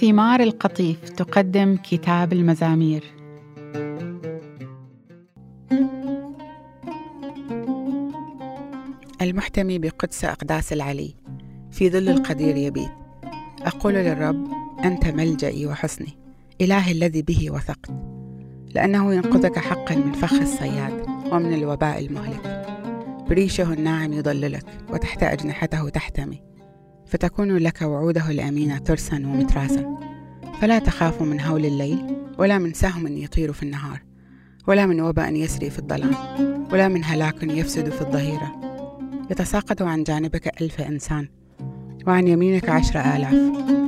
سمار القطيف تقدم كتاب المزامير. المحتمي بقدس أقداس العلي. في ظل القدير يبيت. أقول للرب أنت ملجئي وحصني إلهي الذي به وثقت. لأنه ينقذك حقا من فخ الصياد ومن الوباء المهلك. بريشه الناعم يضللك وتحت أجنحته تحتمي. فتكون لك وعوده الأمينة ترسا ومتراسا فلا تخاف من هول الليل ولا من سهم يطير في النهار ولا من وباء يسري في الظلام ولا من هلاك يفسد في الظهيرة. يتساقط عن جانبك ألف إنسان وعن يمينك عشر آلاف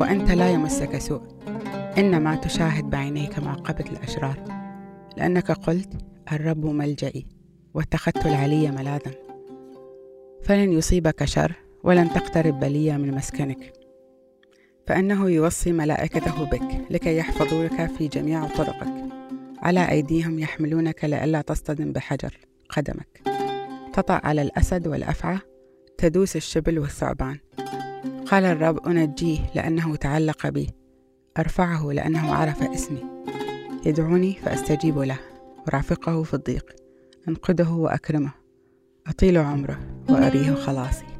وأنت لا يمسك سوء. إنما تشاهد بعينيك معقبة الأشرار. لأنك قلت الرب ملجئي واتخذت العلي ملاذا. فلن يصيبك شر ولن تقترب بلية من مسكنك. فإنه يوصي ملائكته بك لكي يحفظوك في جميع طرقك. على أيديهم يحملونك لئلا تصطدم بحجر قدمك. تطأ على الأسد والأفعى تدوس الشبل والثعبان. قال الرب أنجيه لأنه تعلق بي. أرفعه لأنه عرف اسمي. يدعوني فأستجيب له أرافقه في الضيق أنقذه وأكرمه أطيل عمره وأريه خلاصي.